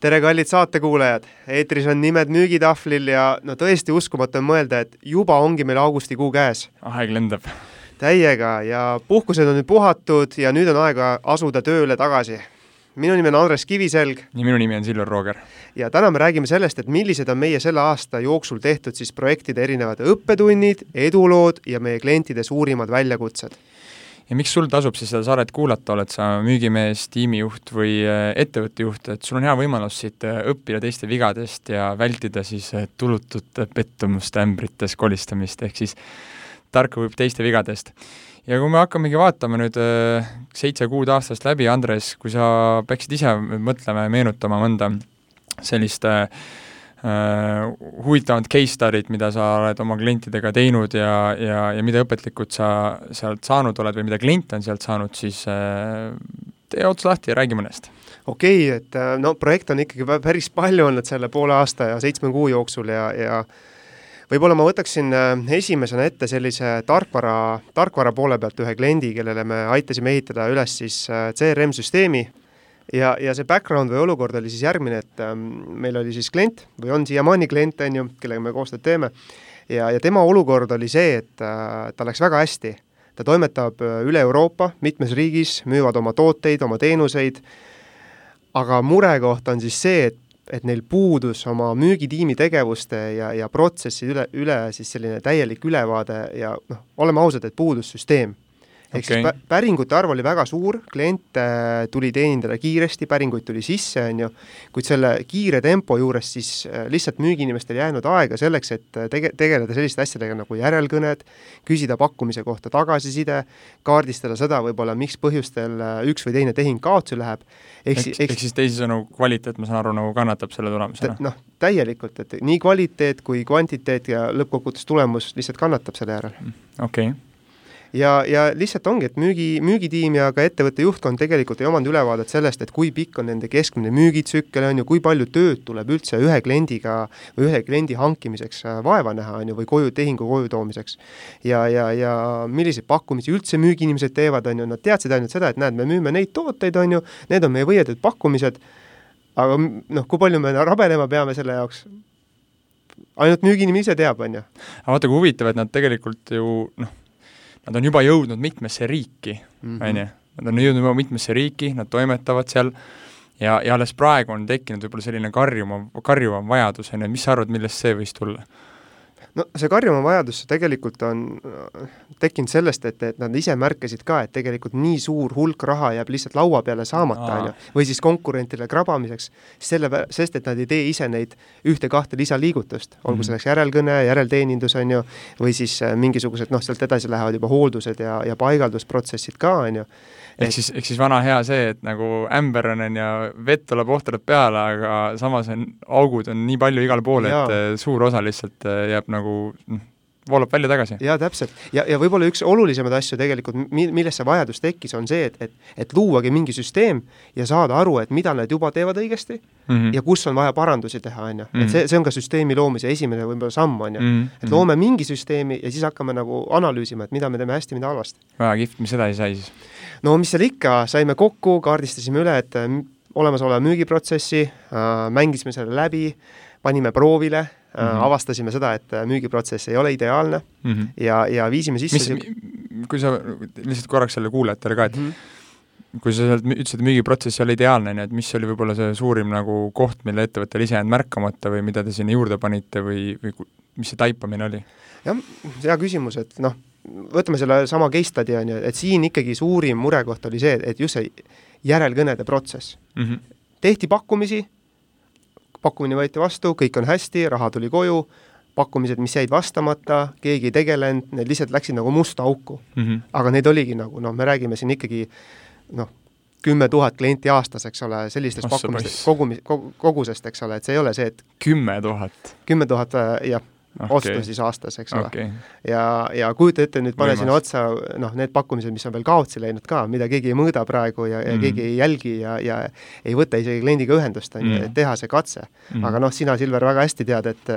tere, kallid saatekuulajad, eetris on Nimed müügitahvlil ja no tõesti uskumatu on mõelda, et juba ongi meil augustikuu käes. aeg lendab. täiega ja puhkused on nüüd puhatud ja nüüd on aega asuda tööle tagasi. minu nimi on Andres Kiviselg. ja minu nimi on Silver Rooger. ja täna me räägime sellest, et millised on meie selle aasta jooksul tehtud siis projektide erinevad õppetunnid, edulood ja meie klientide suurimad väljakutsed ja miks sul tasub siis seda saadet kuulata, oled sa müügimees, tiimijuht või äh, ettevõtte juht, et sul on hea võimalus siit äh, õppida teiste vigadest ja vältida siis äh, tulutute pettumuste ämbrites kolistamist, ehk siis tark õpib teiste vigadest. ja kui me hakkamegi vaatama nüüd seitse kuud aastast läbi, Andres, kui sa peaksid ise mõtlema ja meenutama mõnda sellist Äh, huvitavad case study'd, mida sa oled oma klientidega teinud ja, ja, ja mida õpetlikult sa sealt saanud oled või mida klient on sealt saanud, siis äh, tee ots lahti ja räägi mõnest. okei okay,, et äh, no projekte on ikkagi päris palju olnud selle poole aasta ja seitsme kuu jooksul ja, ja võib-olla ma võtaksin esimesena ette sellise tarkvara, tarkvara poole pealt ühe kliendi, kellele me aitasime ehitada üles siis CRM-süsteemi ja, ja see background või olukord oli siis järgmine, et ähm, meil oli siis klient või on siiamaani klient, on ju, kellega me koostööd teeme, ja, ja tema olukord oli see, et äh, tal läks väga hästi. ta toimetab äh, üle Euroopa, mitmes riigis, müüvad oma tooteid, oma teenuseid, aga murekoht on siis see, et et neil puudus oma müügitiimi tegevuste ja, ja protsessi üle, üle siis selline täielik ülevaade ja noh, oleme ausad, et puudus süsteem ehk okay. siis päringute arv oli väga suur, kliente tuli teenindada kiiresti, päringuid tuli sisse, on ju, kuid selle kiire tempo juures siis äh, lihtsalt müügiinimestel ei jäänud aega selleks, et äh, tege-, tegeleda selliste asjadega nagu järelkõned, küsida pakkumise kohta tagasiside, kaardistada seda võib-olla, miks põhjustel äh, üks või teine tehing kaotsi läheb, ehk siis ehk siis teisisõnu, kvaliteet, ma saan aru, nagu kannatab selle tulemusena? noh, täielikult, et nii kvaliteet kui kvantiteet ja lõppkokkuvõttes tulemus lihtsalt kannatab selle järel. okei okay ja, ja lihtsalt ongi, et müügi, müügitiim ja ka ettevõtte juhtkond tegelikult ei omanud ülevaadet sellest, et kui pikk on nende keskmine müügitsükkel, on ju, kui palju tööd tuleb üldse ühe kliendiga või ühe kliendi hankimiseks äh, vaeva näha, on ju, või koju, tehingu koju toomiseks. ja, ja, ja milliseid pakkumisi üldse müügiinimesed teevad, on ju, nad teadsid ainult seda, et näed, me müüme neid tooteid, on ju, need on meie võidetud pakkumised, aga noh, kui palju me rabelema peame selle jaoks, ainult müügiinimene ise teab, on ju. aga vaata, kui huvitav, et nad tegelikult ju noh, nad on juba jõudnud mitmesse riiki, Mhm. on ju, nad on jõudnud juba mitmesse riiki, nad toimetavad seal ja, ja alles praegu on tekkinud võib-olla selline karjuvam, karjuvam vajadus, on ju, mis sa arvad, millest see võis tulla? No see karjuva vajadus tegelikult on tekkinud sellest, et, et nad ise märkasid ka, et tegelikult nii suur hulk raha jääb lihtsalt laua peale saamata, on ju, või siis konkurentidele krabamiseks, selle, sest et nad ei tee ise neid ühte-kahte lisaliigutust, olgu mm -hmm. selleks järelkõne, järelteenindus, on ju, või siis äh, mingisugused noh, sealt edasi lähevad juba hooldused ja, ja paigaldusprotsessid ka, on ju ehk siis, ehk siis vana hea see, et nagu ämber on, on ju, vett tuleb ohtralt peale, aga samas on, augud on nii palju igal pool, et eh, suur osa lihtsalt eh, jääb nagu noh, voolab välja tagasi. jaa, täpselt. ja, ja võib-olla üks olulisemaid asju tegelikult, mi-, millest see vajadus tekkis, on see, et, et et luuagi mingi süsteem ja saada aru, et mida nad juba teevad õigesti mm -hmm. ja kus on vaja parandusi teha, on ju. et mhm. see, see on ka süsteemi loomise esimene võib-olla samm, on ju. Mhm. et loome mingi süsteemi ja siis hakkame nagu analüüsima, et mida me teeme hästi, mida halvasti. väga kihvt, mis edasi sai siis? No mis seal ikka, saime kokku, kaardistasime üle, et äh, olemasoleva müügiprotsessi äh,, mängisime selle läbi, panime proovile mm, -hmm. avastasime seda, et müügiprotsess ei ole ideaalne mm -hmm. ja, ja viisime sisse mis, kui sa, lihtsalt korraks selle kuulajatele ka, et mm -hmm kui sa sealt ütlesid, et müügiprotsess ei ole ideaalne, nii et mis oli võib-olla see suurim nagu koht, mille ettevõttel ise jäänud märkamata või mida te sinna juurde panite või, või mis see taipamine oli? jah, hea küsimus, et noh, võtame selle sama case study, on ju, et siin ikkagi suurim murekoht oli see, et just see järelkõnede protsess mm. -hmm. tehti pakkumisi, pakkumine võeti vastu, kõik on hästi, raha tuli koju, pakkumised, mis jäid vastamata, keegi ei tegelenud, need lihtsalt läksid nagu musta auku mm. -hmm. aga neid oligi nagu noh, me räägime siin ikkagi noh, kümme tuhat klienti aastas, eks ole, sellistest pakkumistest, kogumi-, kogusest, eks ole, et see ei ole see, et kümme tuhat? kümme tuhat, jah okay. ostu siis aastas, eks ole okay.. ja, ja kujuta ette, nüüd pane sinna otsa noh, need pakkumised, mis on veel kaotsi läinud ka, mida keegi ei mõõda praegu ja, ja mm. keegi ei jälgi ja, ja ei võta isegi kliendiga ühendust, on ju, et mm. teha see katse mm.. aga noh, sina, Silver, väga hästi tead, et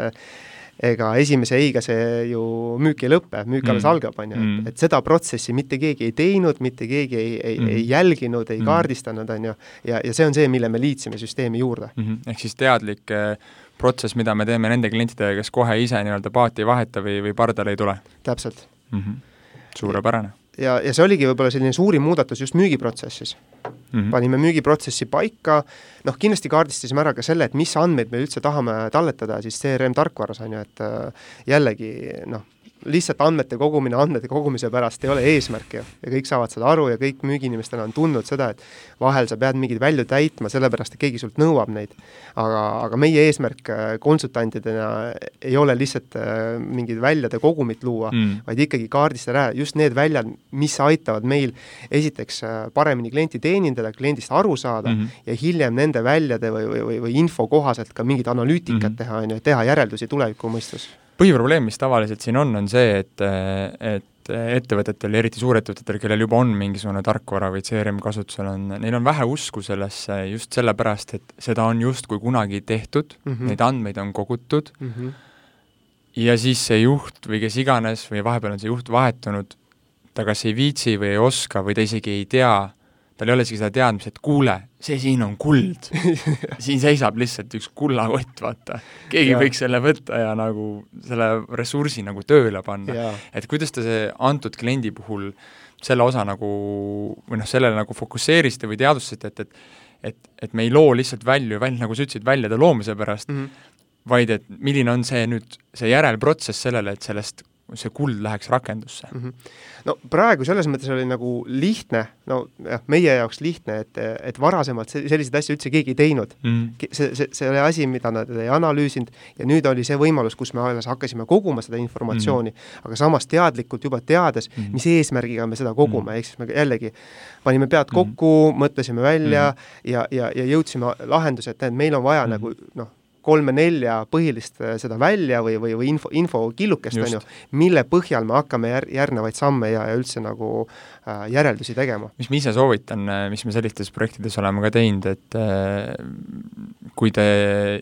ega esimese ei-ga see ju müük ei lõpe, müük alles mm. algab, on ju, et, mm. et seda protsessi mitte keegi ei teinud, mitte keegi ei, ei mm., ei jälginud, ei mm. kaardistanud, on ju, ja, ja see on see, mille me liitsime süsteemi juurde mm. -hmm. ehk siis teadlik äh, protsess, mida me teeme nende klientidega, kes kohe ise nii-öelda paati ei vaheta või, või pardale ei tule? täpselt mm. -hmm. suurepärane ja, ja see oligi võib-olla selline suurim muudatus just müügiprotsessis mm. -hmm. panime müügiprotsessi paika, noh kindlasti kaardistasime ära ka selle, et mis andmeid me üldse tahame talletada siis CRM tarkvaras, on ju, et äh, jällegi noh, lihtsalt andmete kogumine andmete kogumise pärast ei ole eesmärk ju. ja kõik saavad seda aru ja kõik müügiinimestena on tundnud seda, et vahel sa pead mingeid välju täitma, sellepärast et keegi sult nõuab neid. aga, aga meie eesmärk äh, konsultantidena ei ole lihtsalt äh, mingid väljade kogumit luua mm., vaid ikkagi kaardistada ära just need väljad, mis aitavad meil esiteks äh, paremini klienti teenindada, kliendist aru saada mm -hmm. ja hiljem nende väljade või, või, või, või info kohaselt ka mingit analüütikat mm -hmm. teha, on ju, teha järeldusi tuleviku mõistes põhiprobleem, mis tavaliselt siin on, on see, et, et ettevõtetel, eriti suurettevõtetel, kellel juba on mingisugune tarkvara või CRM kasutusel, on, neil on vähe usku sellesse just sellepärast, et seda on justkui kunagi tehtud mm, -hmm. neid andmeid on kogutud mm, -hmm. ja siis see juht või kes iganes või vahepeal on see juht vahetunud, ta kas ei viitsi või ei oska või ta isegi ei tea, tal ei ole isegi seda teadmist, et kuule, see siin on kuld siin seisab lihtsalt üks kullakott, vaata. keegi ja. võiks selle võtta ja nagu selle ressursi nagu tööle panna. et kuidas te see antud kliendi puhul selle osa nagu või noh, sellele nagu fokusseerisite või teadvustasite, et, et et, et me ei loo lihtsalt välju, välja, nagu sa ütlesid, väljade loomise pärast mm, -hmm. vaid et milline on see nüüd, see järelprotsess sellele, et sellest see kuld läheks rakendusse mm? -hmm. no praegu selles mõttes oli nagu lihtne, no jah, meie jaoks lihtne, et, et varasemalt selliseid asju üldse keegi ei teinud mm. -hmm. see, see, see oli asi, mida nad ei analüüsinud ja nüüd oli see võimalus, kus me alles hakkasime koguma seda informatsiooni mm, -hmm. aga samas teadlikult juba teades mm, -hmm. mis eesmärgiga me seda kogume mm, -hmm. ehk siis me jällegi panime pead mhm. kokku mm, -hmm. mõtlesime välja mm -hmm. ja, ja, ja jõudsime lahenduse, et meil on vaja mm -hmm. nagu noh, kolme-nelja põhilist äh, seda välja või, või, või info, infokillukest, on ju, mille põhjal me hakkame jär-, järgnevaid samme ja, ja üldse nagu äh, järeldusi tegema. mis ma ise soovitan, äh, mis me sellistes projektides oleme ka teinud, et äh, kui te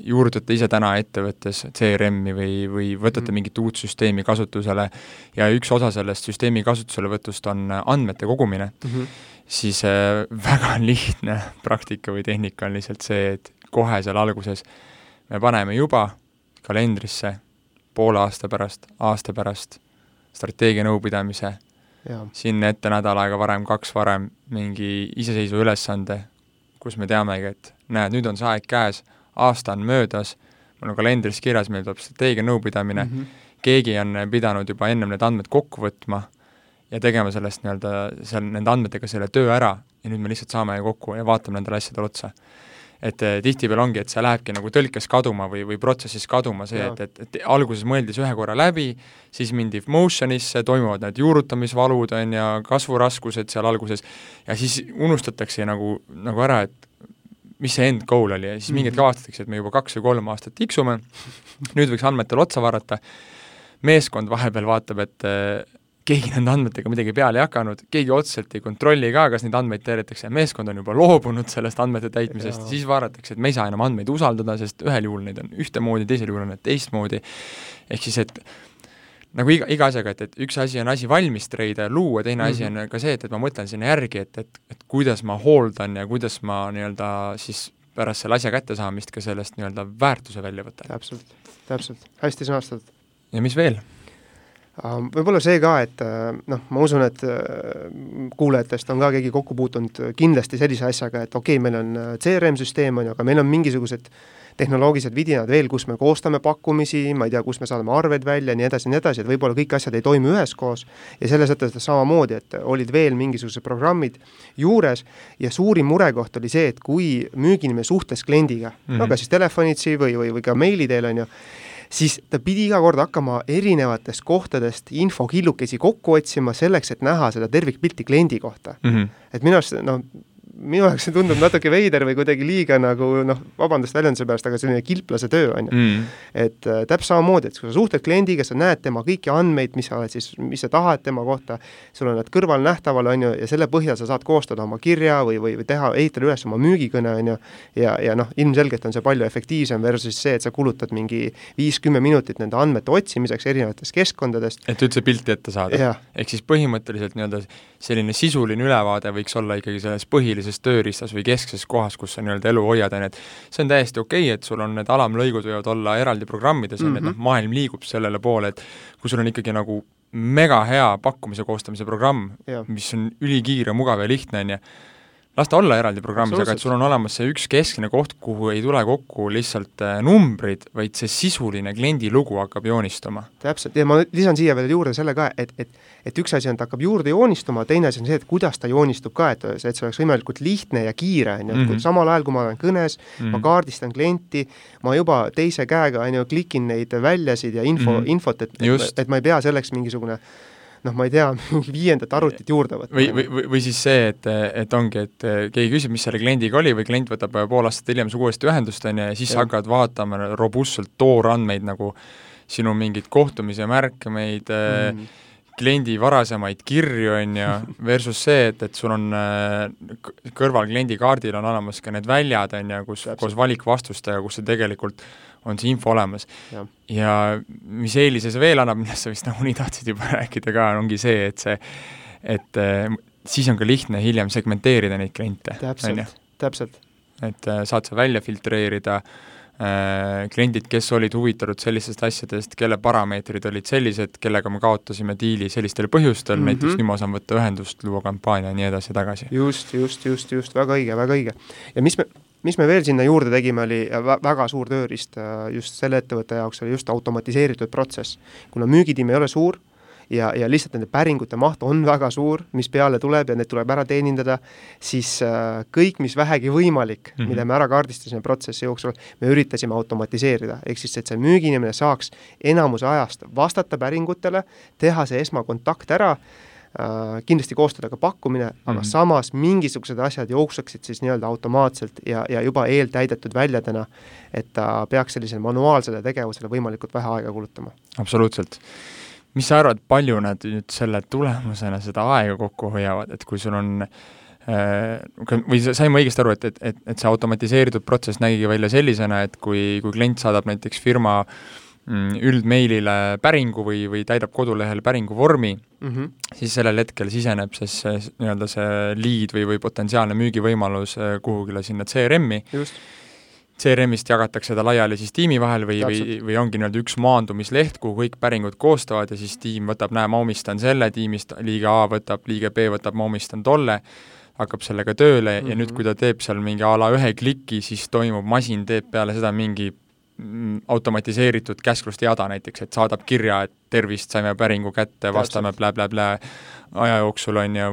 juurdutate ise täna ettevõttes CRM-i või, või võtate mm. mingit uut süsteemi kasutusele ja üks osa sellest süsteemi kasutuselevõtust on andmete kogumine mm, -hmm. siis äh, väga lihtne praktika või tehnika on lihtsalt see, et kohe seal alguses äh, me paneme juba kalendrisse poole aasta pärast, aasta pärast strateegianõupidamise, sinna ette nädal aega varem, kaks varem mingi iseseisva ülesande, kus me teamegi, et näed, nüüd on see aeg käes, aasta on möödas, mul on kalendris kirjas, meil tuleb strateegianõupidamine mm, -hmm. keegi on pidanud juba ennem need andmed kokku võtma ja tegema sellest nii-öelda seal nende andmetega selle töö ära ja nüüd me lihtsalt saame kokku ja vaatame nendele asjadele otsa et eh, tihtipeale ongi, et see lähebki nagu tõlkes kaduma või, või protsessis kaduma see, et, et, et alguses mõeldi see ühe korra läbi, siis mindi motion'isse, toimuvad need juurutamisvalud, on ju, kasvuraskused seal alguses, ja siis unustatakse nagu, nagu ära, et mis see end goal oli ja siis mingid mhm. avastatakse, et me juba kaks või kolm aastat tiksume, nüüd võiks andmetele otsa vaadata, meeskond vahepeal vaatab, et keegi nende andmetega midagi peale ei hakanud, keegi otseselt ei kontrolli ka, kas neid andmeid täidetakse, meeskond on juba loobunud sellest andmete täitmisest, siis vaadatakse, et me ei saa enam andmeid usaldada, sest ühel juhul neid on ühtemoodi, teisel juhul on need teistmoodi, ehk siis et nagu iga, iga asjaga, et, et üks asi on asi valmis treida ja luua, teine mm -hmm. asi on ka see, et, et ma mõtlen sinna järgi, et, et, et kuidas ma hooldan ja kuidas ma nii-öelda siis pärast selle asja kättesaamist ka sellest nii-öelda väärtuse välja võtan. täpselt, täpselt, hästi sõnastatud. ja mis veel? Võib-olla see ka, et äh, noh, ma usun, et äh, kuulajatest on ka keegi kokku puutunud kindlasti sellise asjaga, et okei okay,, meil on äh, CRM-süsteem, on ju, aga meil on mingisugused tehnoloogilised vidinad veel, kus me koostame pakkumisi, ma ei tea, kus me saadame arveid välja, nii edasi, nii edasi, et võib-olla kõik asjad ei toimi üheskoos ja selles mõttes samamoodi, et olid veel mingisugused programmid juures ja suurim murekoht oli see, et kui müügiinimene suhtles kliendiga mm, -hmm. no kas siis telefonitsi või, või, või ka meili teel, on ju, siis ta pidi iga kord hakkama erinevatest kohtadest infokillukesi kokku otsima selleks, et näha seda tervikpilti kliendi kohta mm. -hmm. et minu arust noh, minu jaoks see tundub natuke veider või kuidagi liiga nagu noh, vabandust väljenduse pärast, aga selline kilplase töö, on ju mm.. et äh, täpselt samamoodi, et kui sa suhtled kliendiga, sa näed tema kõiki andmeid, mis sa oled siis, mis sa tahad tema kohta, sul on need kõrval nähtaval, on ju, ja selle põhjal sa saad koostada oma kirja või, või, või teha, ehitada üles oma müügikõne, on ju, ja, ja noh, ilmselgelt on see palju efektiivsem versus see, et sa kulutad mingi viis-kümme minutit nende andmete otsimiseks erinevatest keskkondadest. et üldse pilti ette saada. ehk siis põhimõtteliselt nii-öelda selline sisuline ülevaade võiks olla ikkagi selles põhilises tööriistas või keskses kohas, kus sa nii-öelda elu hoiad, on ju, et see on täiesti okei okay,, et sul on need alamlõigud võivad olla eraldi programmides, on ju, et noh, mhm. maailm liigub sellele poole, et kui sul on ikkagi nagu mega hea pakkumise koostamise programm, mis on ülikiire, mugav ja lihtne, on ju, las ta olla eraldi programmis, aga et sul on olemas see üks keskne koht, kuhu ei tule kokku lihtsalt äh, numbrid, vaid see sisuline kliendi lugu hakkab joonistuma. täpselt, ja ma lisan siia veel juurde selle ka, et, et et üks asi on, ta hakkab juurde joonistuma, teine asi on see, et kuidas ta joonistub ka, et, et see oleks võimalikult lihtne ja kiire, on ju, et mhm. samal ajal, kui ma olen kõnes mm, -hmm. ma mhm. kaardistan klienti, ma juba teise käega, on ju, klikin neid väljasid ja info mm, -hmm. infot, et, et, et ma ei pea selleks mingisugune noh, ma ei tea, mingi viiendat arvutit juurde võtma. või, või, või, siis see, et, et ongi, et keegi küsib, mis selle kliendiga oli või klient võtab pool aastat hiljem sinuga uuesti ühendust, on ju, ja siis ja. hakkad vaatama robustselt toorandmeid nagu sinu mingeid kohtumise märkmeid mm., kliendi varasemaid kirju, on ju, versus see, et, et sul on kõrval kliendi kaardil on olemas ka need väljad, on ju, kus koos valikvastustega, kus sa tegelikult on see info olemas. ja mis eelise see veel annab, millest sa vist nagunii tahtsid juba rääkida ka, ongi see, et see, et äh, siis on ka lihtne hiljem segmenteerida neid kliente. täpselt, täpselt. et äh, saad sa välja filtreerida äh, kliendid, kes olid huvitatud sellistest asjadest, kelle parameetrid olid sellised, kellega me kaotasime diili sellistel põhjustel mm, -hmm. näiteks nüüd ma saan võtta ühendust, luua kampaania ja nii edasi ja tagasi. just, just, just, just, väga õige, väga õige. ja mis me, mis me veel sinna juurde tegime, oli väga suur tööriist äh, just selle ettevõtte jaoks, oli just automatiseeritud protsess. kuna müügitiim ei ole suur ja, ja lihtsalt nende päringute maht on väga suur, mis peale tuleb ja need tuleb ära teenindada, siis äh, kõik, mis vähegi võimalik mm, -hmm. mida me ära kaardistasime protsessi jooksul, me üritasime automatiseerida, ehk siis et see müügiinimene saaks enamuse ajast vastata päringutele, teha see esmakontakt ära kindlasti koostada ka pakkumine, aga mm -hmm. samas mingisugused asjad jookseksid siis nii-öelda automaatselt ja, ja juba eeltäidetud väljadena, et ta peaks sellisele manuaalsele tegevusele võimalikult vähe aega kulutama. absoluutselt. mis sa arvad, palju nad nüüd selle tulemusena seda aega kokku hoiavad, et kui sul on äh, või sain ma õigesti aru, et, et, et, et see automatiseeritud protsess nägigi välja sellisena, et kui, kui klient saadab näiteks firma äh, üldmeilile päringu või, või täidab kodulehel päringu vormi mm, -hmm. siis sellel hetkel siseneb siis nii-öelda see lead või, või potentsiaalne müügivõimalus äh, kuhugile sinna CRM-i. CRM-ist jagatakse ta laiali siis tiimi vahel või, või, või ongi nii-öelda üks maandumisleht, kuhu kõik päringud koostavad ja siis tiim võtab, näe, ma omistan selle, tiimist liige A võtab, liige B võtab, ma omistan tolle, hakkab sellega tööle mm -hmm. ja nüüd, mhm. kui ta teeb seal mingi a la ühe kliki, siis toimub, masin teeb peale seda mingi Mm, automatiseeritud käskluste jada näiteks, et saadab kirja, et tervist, saime päringu kätte, vastame blä-blä-blä aja jooksul, on ju,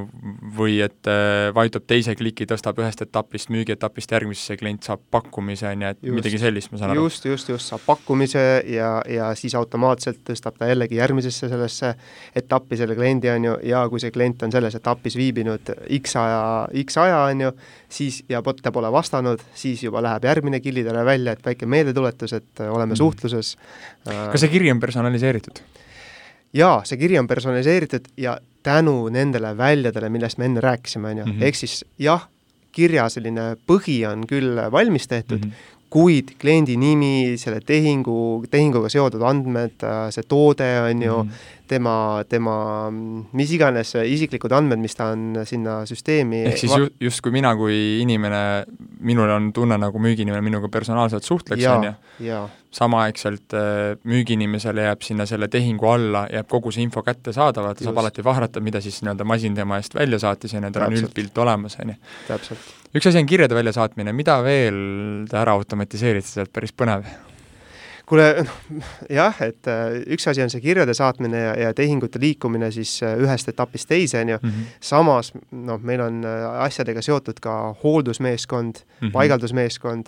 või et äh, vajutab teise kliki, tõstab ühest etapist müügietapist järgmisesse, klient saab pakkumise, on ju, et just, midagi sellist, ma saan aru. just, just, just, saab pakkumise ja, ja siis automaatselt tõstab ta jällegi järgmisesse sellesse etappi selle kliendi, on ju, ja kui see klient on selles etapis viibinud X aja, X aja, on ju, siis ja ta pole vastanud, siis juba läheb järgmine kili talle välja, et väike meeldetuletus, et oleme mm. suhtluses. kas see kiri on personaliseeritud? Jaa, see kiri on personaliseeritud ja tänu nendele väljadele, millest me enne rääkisime, on ju, mhm. ehk siis jah, kirja selline põhi on küll valmis tehtud mm, -hmm kuid kliendi nimi, selle tehingu, tehinguga seotud andmed, see toode on ju mm, -hmm tema, tema mis iganes isiklikud andmed, mis ta on sinna süsteemi ehk siis ju-, justkui mina kui inimene, minul on tunne, nagu müügiinimene minuga personaalselt suhtleks, on ju, samaaegselt äh, müügiinimesele jääb sinna selle tehingu alla, jääb kogu see info kättesaadav, ta saab alati vahrata, mida siis nii-öelda masin tema eest välja saatis ja nendel on üldpilt olemas, on ju. üks asi on kirjade väljasaatmine, mida veel te ära automatiseerite sealt, päris põnev kuule, noh jah, et äh, üks asi on see kirjade saatmine ja, ja tehingute liikumine siis äh, ühest etapist teise, on ju -hmm. samas noh, meil on äh, asjadega seotud ka hooldusmeeskond mm, -hmm. paigaldusmeeskond,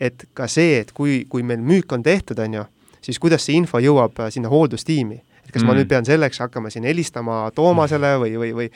et ka see, et kui, kui meil müük on tehtud, on ju, siis kuidas see info jõuab sinna hooldustiimi et kas mm. ma nüüd pean selleks hakkama siin helistama Toomasele või, või, või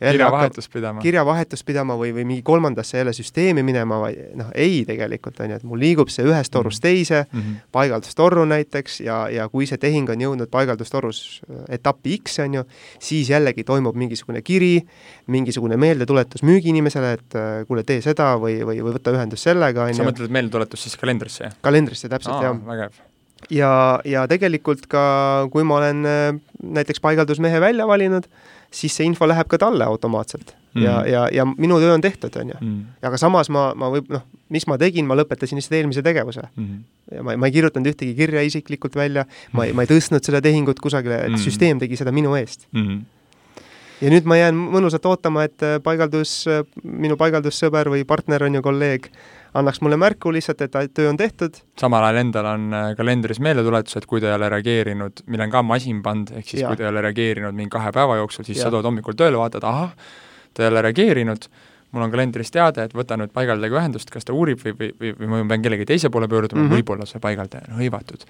kirjavahetust pidama. kirjavahetust pidama või, või mingi kolmandasse jälle süsteemi minema või noh, ei tegelikult on ju, et mul liigub see ühest mhm. torust teise mm -hmm. paigaldustorru näiteks ja, ja kui see tehing on jõudnud paigaldustorus äh, etappi X, on ju, siis jällegi toimub mingisugune kiri, mingisugune meeldetuletus müügiinimesele, et äh, kuule, tee seda või, või, või võta ühendust sellega, on ju. sa mõtled meeldetuletus siis kalendrisse, jah? kalendrisse, täpselt, jah. vägev ja, ja tegelikult ka, kui ma olen äh, näiteks paigaldusmehe välja valinud, siis see info läheb ka talle automaatselt mm. ja, ja, ja minu töö on tehtud, on ju. Mm. aga samas ma, ma võib, noh, mis ma tegin, ma lõpetasin lihtsalt eelmise tegevuse mm. ja ma, ma ei kirjutanud ühtegi kirja isiklikult välja, ma ei, ma ei tõstnud seda tehingut kusagile, et mm. süsteem tegi seda minu eest mm. ja nüüd ma jään mõnusalt ootama, et äh, paigaldus, äh, minu paigaldussõber või partner on ju, kolleeg, annaks mulle märku lihtsalt, et töö on tehtud. samal ajal endal on äh, kalendris meeldetuletused, kui ta ei ole reageerinud, mille on ka masin pannud, ehk siis ja. kui ta ei ole reageerinud mingi kahe päeva jooksul, siis ja. sa tood hommikul tööle, vaatad, ahah, ta ei ole reageerinud, mul on kalendris teade, et võta nüüd paigaldajega ühendust, kas ta uurib või, või, või, või ma pean kellegi teise poole pöörduma mm, -hmm. võib-olla see paigaldaja on hõivatud.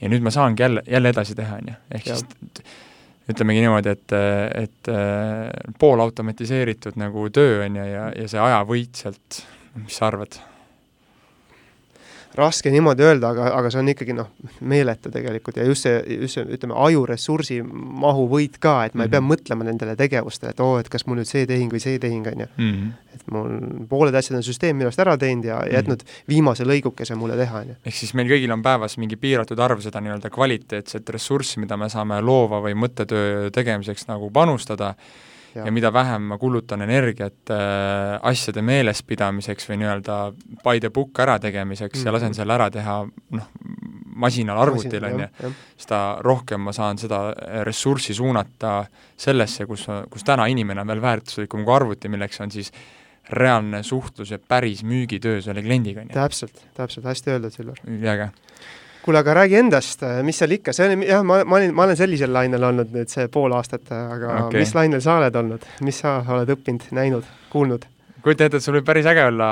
ja nüüd ma saangi jälle, jälle edasi teha, on ju, ehk ja. siis ütlemegi niimoodi, et, et poolautomatiseeritud nagu töö, on ju, ja, ja see ajavõit sealt, mis sa arvad? Raske niimoodi öelda, aga, aga see on ikkagi noh, meeletu tegelikult ja just see, just see, ütleme, ajuressursi mahuvõit ka, et ma mm -hmm. ei pea mhm. mõtlema nendele tegevustele, et oo oh,, et kas mul nüüd see tehing või see tehing, on ju. Mhm. et mul pooled asjad on süsteem minust ära teinud ja mm -hmm. jätnud viimase lõigukese mulle teha, on ju. ehk siis meil kõigil on päevas mingi piiratud arv seda nii-öelda kvaliteetset ressurssi, mida me saame loova või mõttetöö tegemiseks nagu panustada ja, ja mida vähem ma kulutan energiat äh, asjade meelespidamiseks või nii-öelda by the book ärategemiseks mm -hmm. ja lasen mhm. selle ära teha noh, masinal, arvutil, on ju, seda rohkem ma saan seda ressurssi suunata sellesse, kus, kus täna inimene on veel väärtuslikum kui arvuti, milleks on siis reaalne suhtlus ja päris müügitöö selle kliendiga, on ju. täpselt, täpselt, hästi öeldud, Silver. üliäge kuule, aga räägi endast, mis seal ikka, see on jah, ma, ma olin, ma olen sellisel lainel olnud nüüd see pool aastat, aga okay. mis lainel sa oled olnud, mis sa oled õppinud, näinud, kuulnud? kujuta ette, et sul võib päris äge olla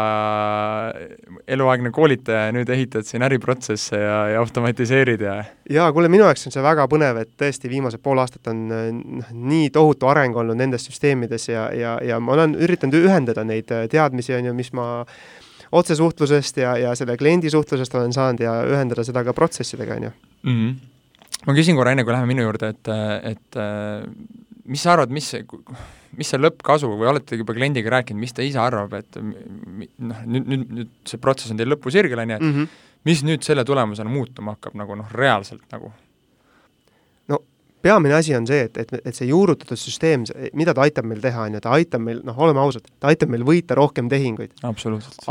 eluaegne koolitaja ja nüüd ehitad siin äriprotsesse ja, ja automatiseerid ja jaa, kuule, minu jaoks on see väga põnev, et tõesti viimased pool aastat on noh, nii tohutu areng olnud nendes süsteemides ja, ja, ja ma olen üritanud ühendada neid teadmisi, on ju, mis ma otsesuhtlusest ja, ja selle kliendi suhtlusest olen saanud ja ühendada seda ka protsessidega, on ju mm. -hmm. ma küsin korra, enne kui läheme minu juurde, et, et mis sa arvad, mis, mis see lõppkasu või olete juba kliendiga rääkinud, mis ta ise arvab, et noh, nüüd, nüüd, nüüd see protsess on teil lõpusirgel, on ju, et mm -hmm. mis nüüd selle tulemusena muutuma hakkab nagu noh, reaalselt nagu? Peamine asi on see, et, et, et see juurutatud süsteem, mida ta aitab meil teha, on ju, ta aitab meil, noh, oleme ausad, ta aitab meil võita rohkem tehinguid.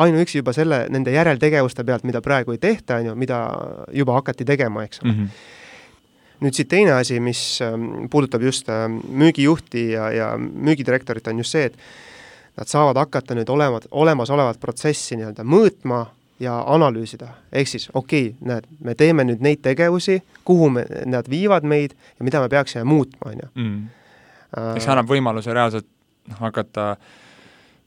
ainuüksi juba selle, nende järeltegevuste pealt, mida praegu ei tehta, on ju, mida juba hakati tegema, eks ole mm. -hmm nüüd siit teine asi, mis ähm, puudutab just äh, müügijuhti ja, ja müügidirektorit, on just see, et nad saavad hakata nüüd olema, olemasolevat protsessi nii-öelda mõõtma, ja analüüsida, ehk siis okei okay,, näed, me teeme nüüd neid tegevusi, kuhu me, nad viivad meid ja mida me peaksime muutma, on ju. Mm. eks see annab võimaluse reaalselt noh, hakata äh,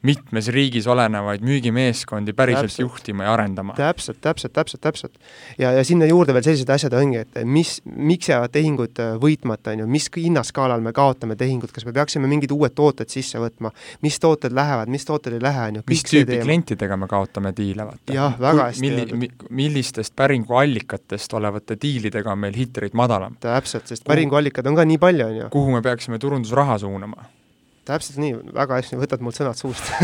mitmes riigis olenevaid müügimeeskondi päriselt täpselt. juhtima ja arendama. täpselt, täpselt, täpselt, täpselt. ja, ja sinna juurde veel sellised asjad ongi, et mis, miks jäävad tehingud äh, võitmata, on ju, mis hinnaskaalal me kaotame tehingud, kas me peaksime mingid uued tooted sisse võtma, mis tooted lähevad, mis tooted ei lähe, on ju. mis tüüpi klientidega me kaotame diile, vaata. jah, väga hästi milli, mi, millistest päringuallikatest olevate diilidega on meil hit rate madalam? täpselt, sest päringuallikad on ka nii palju, on ju. kuhu me peaksime turundusraha suunama? Täpselt nii, väga hästi, võtad mult sõnad suust.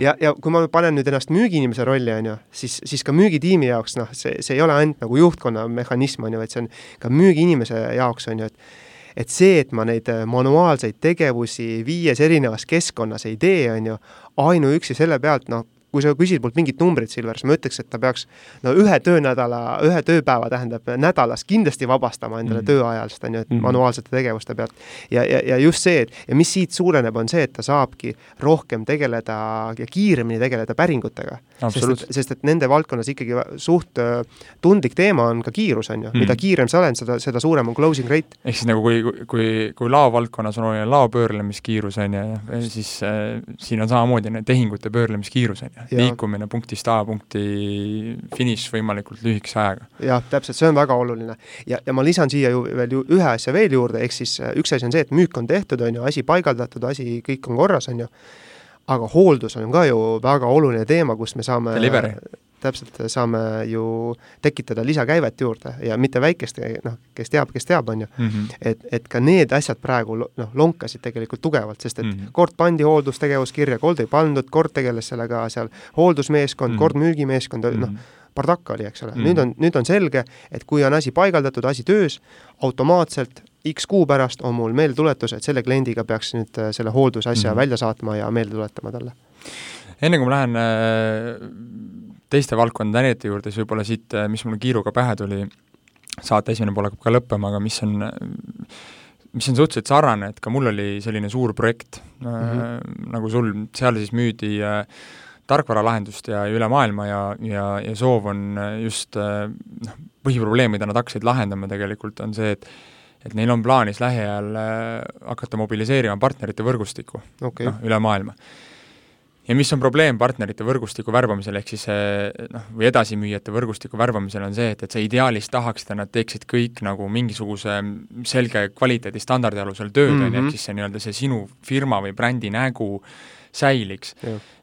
Ja, ja kui ma panen nüüd ennast müügiinimese rolli, on ju, siis, siis ka müügitiimi jaoks noh, see, see ei ole ainult nagu juhtkonna mehhanism, on ju, vaid see on ka müügiinimese jaoks, on ju, et et see, et ma neid manuaalseid tegevusi viies erinevas keskkonnas ei tee, on ju, ainuüksi selle pealt, noh, kui sa küsid mult mingit numbrit, Silver, siis ma ütleks, et ta peaks no ühe töönädala, ühe tööpäeva tähendab nädalas kindlasti vabastama endale mm. tööajast, on ju, et mm. manuaalsete tegevuste pealt. ja, ja, ja just see, et ja mis siit suureneb, on see, et ta saabki rohkem tegeleda ja kiiremini tegeleda päringutega. sest sest et nende valdkonnas ikkagi suht tundlik teema on ka kiirus, on ju mm., mida kiirem sa oled, seda, seda suurem on closing rate. ehk siis nagu kui, kui, kui lao valdkonnas on oluline lao pöörlemiskiirus, on ju, siis äh, siin on samamoodi tehingute pöörlemiskiirus, on ju ju, liikumine punktist A punkti finiš võimalikult lühikese ajaga. jah, täpselt, see on väga oluline. ja, ja ma lisan siia ju veel ju ühe asja veel juurde, ehk siis äh, üks asi on see, et müük on tehtud, on ju, asi paigaldatud, asi, kõik on korras, on ju, aga hooldus on ka ju väga oluline teema, kus me saame Delivery täpselt, saame ju tekitada lisakäivet juurde ja mitte väikest, noh, kes teab, kes teab, on ju mm. -hmm. et, et ka need asjad praegu noh, lonkasid tegelikult tugevalt, sest et mm -hmm. kord pandi hooldustegevuskirja, kord ei pandud, kord tegeles sellega seal hooldusmeeskond mm, -hmm. kord müügimeeskond mm, -hmm. noh, bardakk oli, eks ole mm, -hmm. nüüd on, nüüd on selge, et kui on asi paigaldatud, asi töös, automaatselt X kuu pärast on mul meeldetuletus, et selle kliendiga peaks nüüd äh, selle hooldusasja mm -hmm. välja saatma ja meelde tuletama talle. enne kui ma lähen äh teiste valdkondade näidete juurde, siis võib-olla siit, äh, mis mulle kiiruga pähe tuli, saate esimene pool hakkab ka lõppema, aga mis on, mis on suhteliselt sarnane, et ka mul oli selline suur projekt mm, -hmm. äh, nagu sul, seal siis müüdi äh, tarkvaralahendust ja üle maailma ja, ja, ja soov on äh, just äh, noh, põhiprobleem, mida nad hakkasid lahendama tegelikult, on see, et et neil on plaanis lähiajal hakata mobiliseerima partnerite võrgustikku okay. noh, üle maailma ja mis on probleem partnerite võrgustiku värbamisel, ehk siis noh, või edasimüüjate võrgustiku värbamisel, on see, et, et sa ideaalis tahaksid, et nad teeksid kõik nagu mingisuguse selge kvaliteedistandardi alusel tööd, on ju, ehk mhm. siis see nii-öelda see sinu firma või brändi nägu säiliks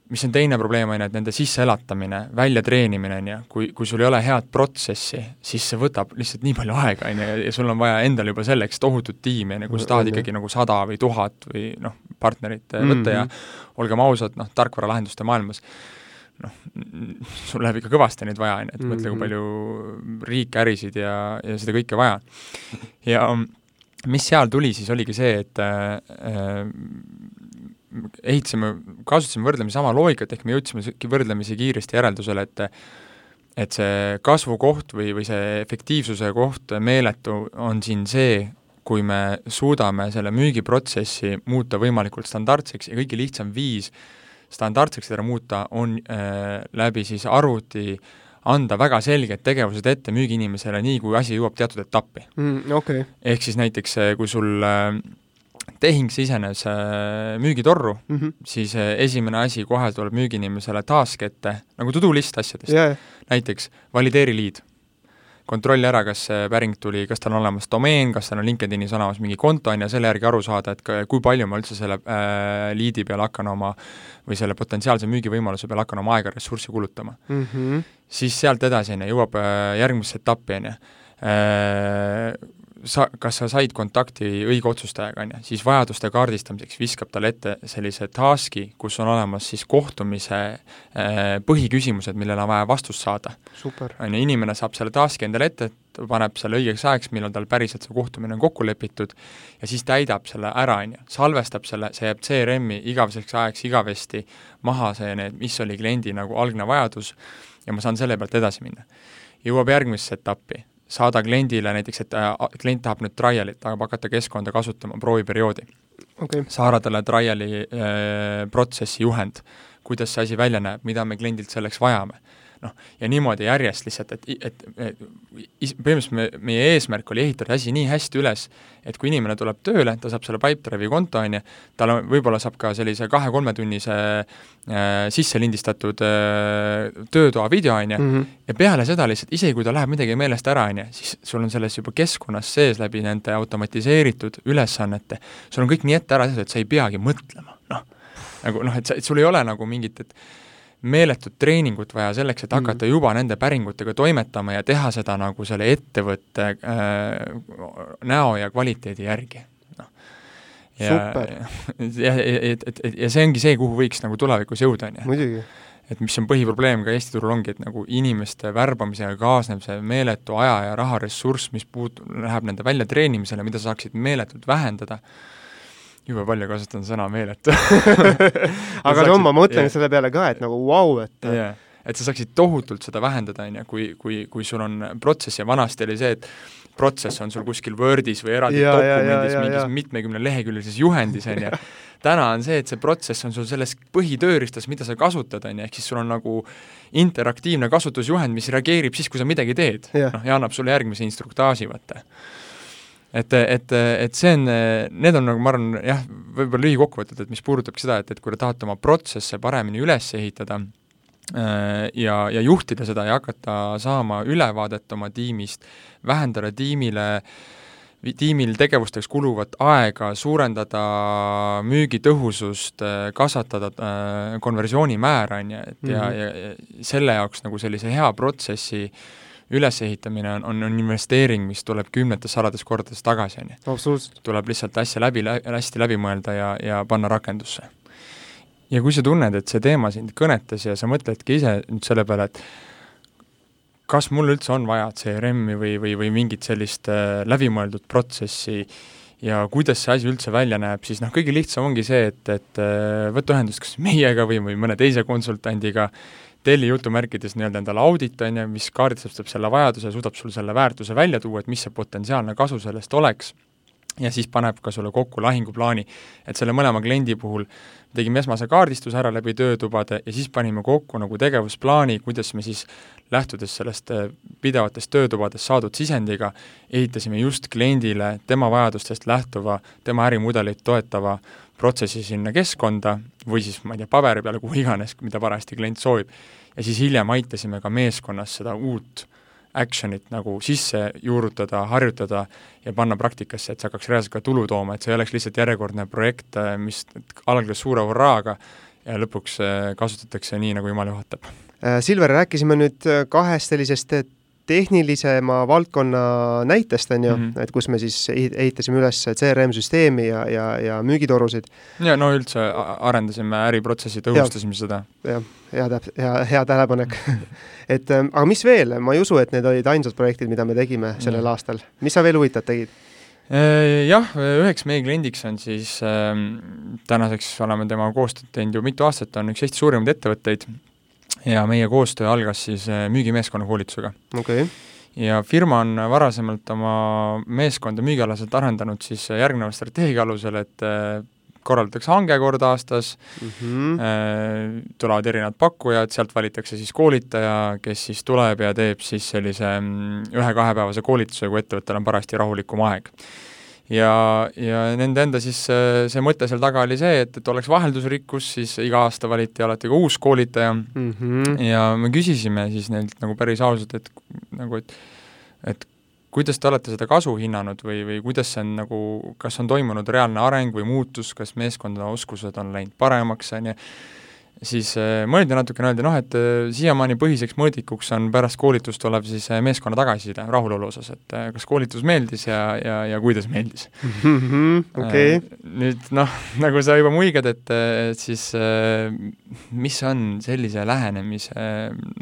mis on teine probleem, on ju, et nende sisseelatamine, väljatreenimine, on ju, kui, kui sul ei ole head protsessi, siis see võtab lihtsalt nii palju aega, on ju, ja sul on vaja endal juba selleks tohutut tiimi, on ju, kui sa tahad ikkagi nagu sada või tuhat või noh, partnerit mm -hmm. võtta ja olgem ausad, noh, tarkvaralahenduste maailmas noh, sul läheb ikka kõvasti neid vaja, on ju, et mm -hmm. mõtle, kui mhm. palju riike, ärisid ja, ja seda kõike vaja. ja mis seal tuli, siis oligi see, et äh, ehitasime, kasutasime võrdlemisi sama loogikat, ehk me jõudsime võrdlemisi kiiresti järeldusele, et et see kasvukoht või, või see efektiivsuse koht meeletu on siin see, kui me suudame selle müügiprotsessi muuta võimalikult standardseks ja kõige lihtsam viis standardseks seda muuta on äh, läbi siis arvuti anda väga selged tegevused ette müügiinimesele, nii kui asi jõuab teatud etappi mm,. Okay. ehk siis näiteks, kui sul äh, tehing sisenes äh, müügitorru mm, -hmm. siis äh, esimene asi kohe tuleb müügiinimesele task ette, nagu to-do list asjadest yeah.. näiteks valideeri liid. kontrolli ära, kas see päring tuli, kas tal on olemas domeen, kas tal on LinkedInis olemas mingi konto, on ju, selle järgi aru saada, et kui palju ma üldse selle äh, liidi peale hakkan oma või selle potentsiaalse müügivõimaluse peale hakkan oma aega, ressurssi kulutama mm. -hmm. siis sealt edasi, on ju, jõuab äh, järgmisse etappi, on ju äh, sa, kas sa said kontakti õige otsustajaga, on ju, siis vajaduste kaardistamiseks viskab talle ette sellise task'i, kus on olemas siis kohtumise äh, põhiküsimused, millele on vaja vastust saada. on ju, inimene saab selle task'i endale ette, paneb selle õigeks ajaks, millal tal päriselt see kohtumine on kokku lepitud, ja siis täidab selle ära, on ju, salvestab selle, see jääb CRM-i igaveseks ajaks igavesti maha, see, need, mis oli kliendi nagu algne vajadus, ja ma saan selle pealt edasi minna. jõuab järgmisse etappi saada kliendile näiteks, et äh, klient tahab nüüd trial'it, tahab hakata keskkonda kasutama prooviperioodi. Okay.. saada talle trial'i äh, protsessi juhend, kuidas see asi välja näeb, mida me kliendilt selleks vajame noh, ja niimoodi järjest lihtsalt, et, et, et põhimõtteliselt me, meie eesmärk oli ehitada asi nii hästi üles, et kui inimene tuleb tööle, ta saab selle Pipedrive'i konto, on ju, tal on, võib-olla saab ka sellise kahe-kolmetunnise äh, sisse lindistatud äh, töötoa video, on ju, mhm. ja peale seda lihtsalt, isegi kui tal läheb midagi meelest ära, on ju, siis sul on selles juba keskkonnas sees läbi nende automatiseeritud ülesannete, sul on kõik nii ette ära tehtud, et sa ei peagi mõtlema, noh. nagu noh, et sa, et sul ei ole nagu mingit, et meeletut treeningut vaja selleks, et hakata mm. juba nende päringutega toimetama ja teha seda nagu selle ettevõtte äh, näo ja kvaliteedi järgi, noh. ja, ja, et, et, et ja see ongi see, kuhu võiks nagu tulevikus jõuda, on ju. et mis on põhiprobleem ka Eesti turul ongi, et nagu inimeste värbamisega kaasneb see meeletu aja ja raharessurss, mis puut-, läheb nende väljatreenimisele, mida sa saaksid meeletult vähendada jube palju kasutan sõna meeletu aga no ma mõtlen yeah. selle peale ka, et nagu vau wow,, et yeah. et sa saaksid tohutult seda vähendada, on ju, kui, kui, kui sul on protsess ja vanasti oli see, et protsess on sul kuskil Wordis või eraldi ja, dokumendis, mingis mitmekümne leheküljelises juhendis, on ju, täna on see, et see protsess on sul selles põhitööriistas, mida sa kasutad, on ju, ehk siis sul on nagu interaktiivne kasutusjuhend, mis reageerib siis, kui sa midagi teed. noh, ja annab sulle järgmise instruktaaži, vaata et, et, et see on, need on nagu ma arvan jah, võib-olla lühikokkuvõtted, et mis puudutabki seda, et, et kui te tahate oma protsesse paremini üles ehitada, äh, ja, ja juhtida seda ja hakata saama ülevaadet oma tiimist, vähendada tiimile tiimil tegevusteks kuluvat aega, suurendada müügi tõhusust, kasvatada konversioonimäära, on ju, et mm -hmm. ja, ja selle jaoks nagu sellise hea protsessi äh, ülesehitamine on, on, investeering, mis tuleb kümnetes sadades kordades tagasi, on ju. tuleb lihtsalt asja läbi, hästi läbi mõelda ja, ja panna rakendusse. ja kui sa tunned, et see teema sind kõnetas ja sa mõtledki ise nüüd selle peale, et kas mul üldse on vaja CRM-i või, või, või mingit sellist äh, läbimõeldud protsessi ja kuidas see asi üldse välja näeb, siis noh, kõige lihtsam ongi see, et, et äh, võtta ühendust kas meiega või, või mõne teise konsultandiga telli jutumärkides nii-öelda endale audit, on ju, mis kaardistab selle vajaduse, suudab sul selle väärtuse välja tuua, et mis see potentsiaalne kasu sellest oleks, ja siis paneb ka sulle kokku lahinguplaani. et selle mõlema kliendi puhul tegime esmase kaardistuse ära läbi töötubade ja siis panime kokku nagu tegevusplaani, kuidas me siis lähtudes sellest äh, pidevatest töötubadest saadud sisendiga, ehitasime just kliendile tema vajadustest lähtuva, tema ärimudelit toetava protsessi sinna keskkonda või siis ma ei tea, paberi peale, kuhu iganes, mida parajasti klient soovib. ja siis hiljem aitasime ka meeskonnas seda uut action'it nagu sisse juurutada, harjutada ja panna praktikasse, et see hakkaks reaalselt ka tulu tooma, et see ei oleks lihtsalt järjekordne projekt, mis algas suure hurraaga ja lõpuks äh, kasutatakse nii, nagu jumal juhatab. Äh, Silver, rääkisime nüüd äh, kahest sellisest tehnilisema valdkonna näitest, on ju mm, -hmm. et kus me siis ehitasime üles CRM-süsteemi ja, ja, ja müügitorusid. ja no üldse arendasime äriprotsessi, tõhustasime ja, seda. jah, hea täp-, hea, hea tähelepanek et ähm, aga mis veel, ma ei usu, et need olid ainsad projektid, mida me tegime sellel ja. aastal, mis sa veel huvitavat tegid? Äh, jah, üheks meie kliendiks on siis äh,, tänaseks oleme temaga koostööd teinud ju mitu aastat, on üks Eesti suurimaid ettevõtteid, ja meie koostöö algas siis äh, müügimeeskonna koolitusega okay.. ja firma on varasemalt oma meeskonda müügialaselt arendanud siis järgneva strateegia alusel, et äh, korraldatakse hange kord aastas mm, -hmm. tulevad erinevad pakkujad, sealt valitakse siis koolitaja, kes siis tuleb ja teeb siis sellise mm, ühe-kahepäevase koolituse, kui ettevõttel on parajasti rahulikum aeg ja, ja nende enda siis see mõte seal taga oli see, et, et oleks vaheldusrikkus, siis iga aasta valiti alati ka uus koolitaja mm -hmm. ja me küsisime siis neilt nagu päris ausalt, et nagu, et et kuidas te olete seda kasu hinnanud või, või kuidas see on nagu, kas on toimunud reaalne areng või muutus, kas meeskondade oskused on läinud paremaks, on ju, siis äh, mõeldi natukene, öeldi noh, et äh, siiamaani põhiseks mõõdikuks on pärast koolitust olev siis äh, meeskonna tagasiside rahulolu osas, et kas koolitus meeldis ja, ja, ja kuidas meeldis mm. -hmm, okay. Nüüd noh, nagu sa juba muigad, et, et siis mis on sellise lähenemise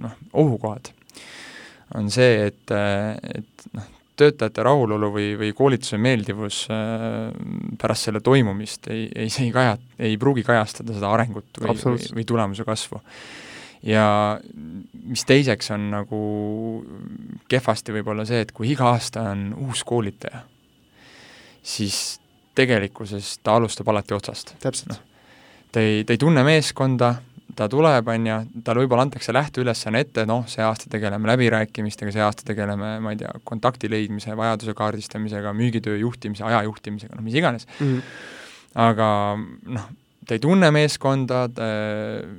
noh, ohukohad, on see, et, et noh, töötajate rahulolu või, või koolituse meeldivus äh, pärast selle toimumist ei, ei, see ei kaja, ei pruugi kajastada seda arengut või, või, või tulemuse kasvu. ja mis teiseks on nagu kehvasti võib-olla see, et kui iga aasta on uus koolitaja, siis tegelikkuses ta alustab alati otsast. täpselt no,. ta ei, ta ei tunne meeskonda, ta tuleb, on ju, talle võib-olla antakse lähteülesanne ette, noh, see aasta tegeleme läbirääkimistega, see aasta tegeleme, ma ei tea, kontakti leidmise, vajaduse kaardistamisega, müügitöö juhtimise, aja juhtimisega, noh, mis iganes mm. -hmm. aga noh, ta ei tunne meeskonda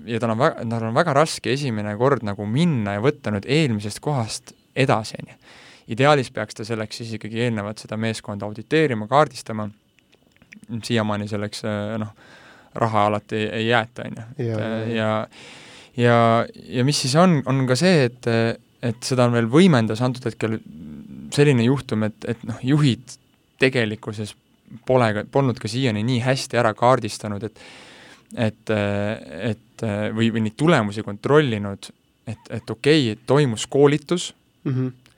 ja tal on väga, tal on väga raske esimene kord nagu minna ja võtta nüüd eelmisest kohast edasi, on ju. ideaalis peaks ta selleks siis ikkagi eelnevalt seda meeskonda auditeerima, kaardistama, siiamaani selleks noh, raha alati ei jäeta, on ju. ja, ja, ja mis siis on, on ka see, et, et seda on veel võimendas antud hetkel selline juhtum, et, et noh, juhid tegelikkuses pole, polnud ka siiani nii hästi ära kaardistanud, et et, et või, või neid tulemusi kontrollinud, et, et okei okay,, toimus koolitus mm, -hmm.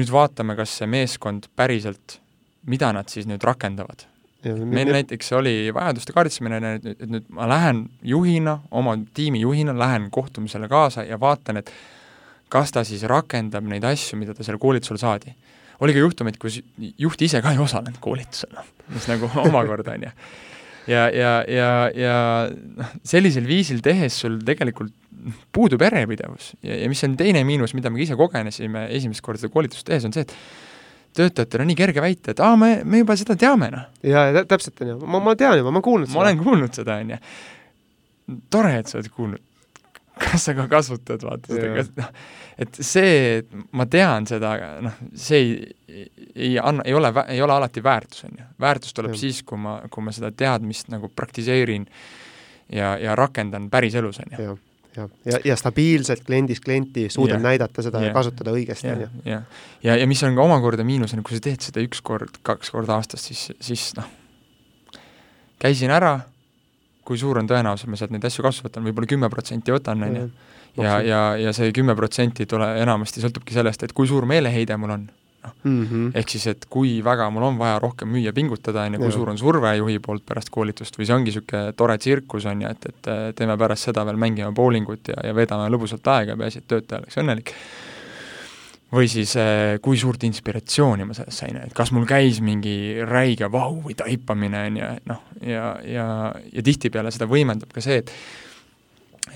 nüüd vaatame, kas see meeskond päriselt, mida nad siis nüüd rakendavad meil näiteks oli vajaduste kaardistamine, et nüüd ma lähen juhina, oma tiimi juhina, lähen kohtumisele kaasa ja vaatan, et kas ta siis rakendab neid asju, mida ta seal koolitusel saadi. oli ka juhtumeid, kus juht ise ka ei osalenud koolitusel, noh, mis nagu omakorda, on ju. ja, ja, ja, ja noh, sellisel viisil tehes sul tegelikult puudub järjepidevus ja, ja mis on teine miinus, mida me ise kogenesime esimest korda seda koolitust tehes, on see, et töötajatel on nii kerge väita, et aa, me, me juba seda teame, noh. jaa, ja täpselt, on ju, ma, ma tean juba, ma olen kuulnud seda. ma olen kuulnud seda, on ju. tore, et sa oled kuulnud. kas sa ka kasutad, vaata seda, kas noh, et see, et ma tean seda, noh, see ei, ei anna, ei ole, ei ole alati väärtus, on ju. väärtus tuleb Jah. siis, kui ma, kui ma seda teadmist nagu praktiseerin ja, ja rakendan päriselus, on ju. Jah, ja, ja stabiilselt kliendist klienti suudad Jah. näidata seda ja Jah. kasutada õigesti, on ju., ja, ja, ja mis on ka omakorda miinus, on, kui sa teed seda üks kord, kaks korda aastas, siis, siis noh, käisin ära, kui suur on tõenäosus, ma sealt neid asju kasu võtan, võib-olla kümme protsenti võtan, on ju. ja, ja, ja see kümme protsenti tule-, enamasti sõltubki sellest, et kui suur meeleheide mul on. Mm -hmm. ehk siis, et kui väga mul on vaja rohkem müüa, pingutada, on ju, kui Jah. suur on surve juhi poolt pärast koolitust või see ongi niisugune tore tsirkus, on ju, et, et äh, teeme pärast seda veel, mängime bowlingut ja, ja veedame lõbusalt aega, peaasi, et töötaja oleks õnnelik. või siis äh, kui suurt inspiratsiooni ma sellest sain, et kas mul käis mingi räige vau või taipamine, on ju, et noh, ja, ja, ja tihtipeale seda võimendab ka see, et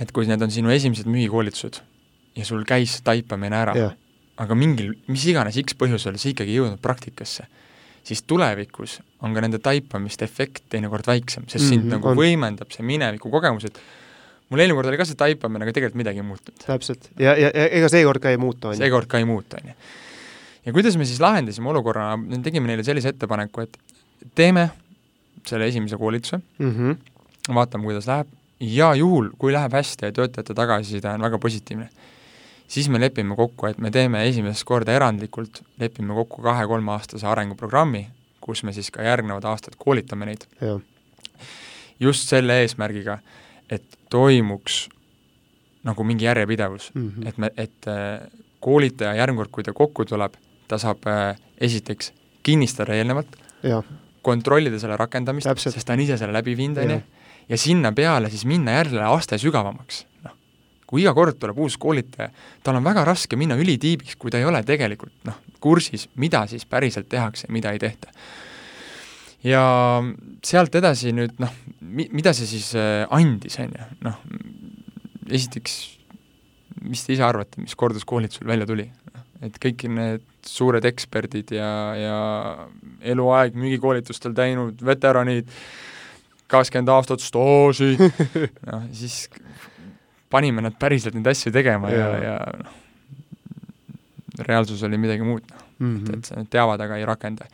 et kui need on sinu esimesed müügikoolitused ja sul käis taipamine ära jah, aga mingil, mis iganes X põhjusel sa ikkagi ei jõudnud praktikasse, siis tulevikus on ka nende taipamiste efekt teinekord väiksem, sest mm -hmm, sind Mhm, nagu on. võimendab see mineviku kogemus, et mul eelmine kord oli ka see taipamine, aga tegelikult midagi ei muutunud. täpselt. ja, ja, ja ega seekord ka ei muutu, on ju. seekord ka ei muutu, on ju. ja kuidas me siis lahendasime olukorra, tegime neile sellise ettepaneku, et teeme selle esimese koolituse, mm. -hmm. vaatame, kuidas läheb, ja juhul, kui läheb hästi ja töötajate tagasiside on väga positiivne, siis me lepime kokku, et me teeme esimest korda erandlikult, lepime kokku kahe-kolmeaastase arenguprogrammi, kus me siis ka järgnevad aastad koolitame neid. Just selle eesmärgiga, et toimuks nagu mingi järjepidevus. Mm -hmm. et me, et äh, koolitaja järgmine kord, kui ta kokku tuleb, ta saab äh, esiteks kinnistada eelnevalt, kontrollida selle rakendamist, sest ta on ise selle läbi viinud, on ju ja sinna peale siis minna jälle aste sügavamaks, noh. Kui iga kord tuleb uus koolitaja, tal on väga raske minna ülitiibiks, kui ta ei ole tegelikult noh, kursis, mida siis päriselt tehakse mida ei tehta. ja sealt edasi nüüd noh, mi-, mida see siis äh, andis, on ju, noh, esiteks, mis te ise arvate, mis korduskoolitusel välja tuli? et kõik need suured eksperdid ja, ja eluaeg müügikoolitustel teinud veteranid, kakskümmend aastat staaži, noh siis panime nad päriselt neid asju tegema ja, Jaa. ja noh, reaalsus oli midagi muud, noh, mm et, -hmm. et sa nüüd teavad, aga ei rakenda.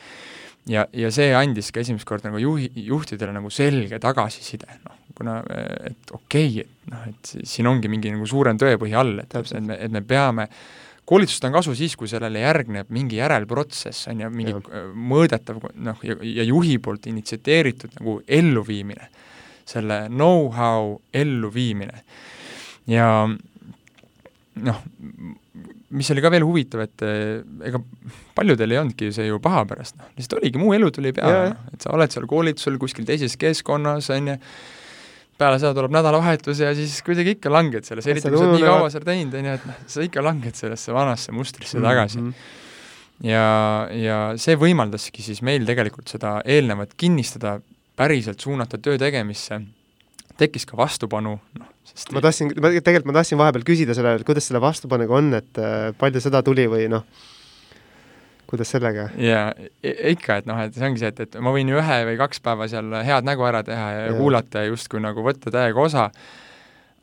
ja, ja see andis ka esimest korda nagu juhi, juhtidele nagu selge tagasiside, noh, kuna et okei okay,, et noh, et si- siin ongi mingi nagu suurem tõepõhi all, et, Täpselt. et me, et me peame koolitust on kasu siis, kui sellele järgneb mingi järelprotsess, on ju, mingi äh, mõõdetav noh, ja, ja juhi poolt initsieeritud nagu elluviimine, selle know-how elluviimine. Ja noh, mis oli ka veel huvitav, et eh, ega paljudel ei olnudki see ju paha pärast, noh, lihtsalt oligi, muu elu tuli peale, noh, et sa oled seal koolitusel kuskil teises keskkonnas, on ju, peale seda tuleb nädalavahetus ja siis kuidagi ikka langed sellesse, eriti kui sa oled nii kaua seal teinud, on ju, et noh, sa ikka langed sellesse vanasse mustrisse tagasi. Mhm. ja, ja see võimaldaski siis meil tegelikult seda eelnevat kinnistada, päriselt suunata töö tegemisse, tekkis ka vastupanu, noh, sest ma tahtsin, ma tegelikult ma tahtsin vahepeal küsida selle, et kuidas selle vastupanuga on, et äh, palju seda tuli või noh, kuidas sellega? ja i- ikka, et noh, et see ongi see, et, et ma võin ju ühe või kaks päeva seal head nägu ära teha ja, ja Jaa. kuulata ja justkui nagu võtta täiega osa,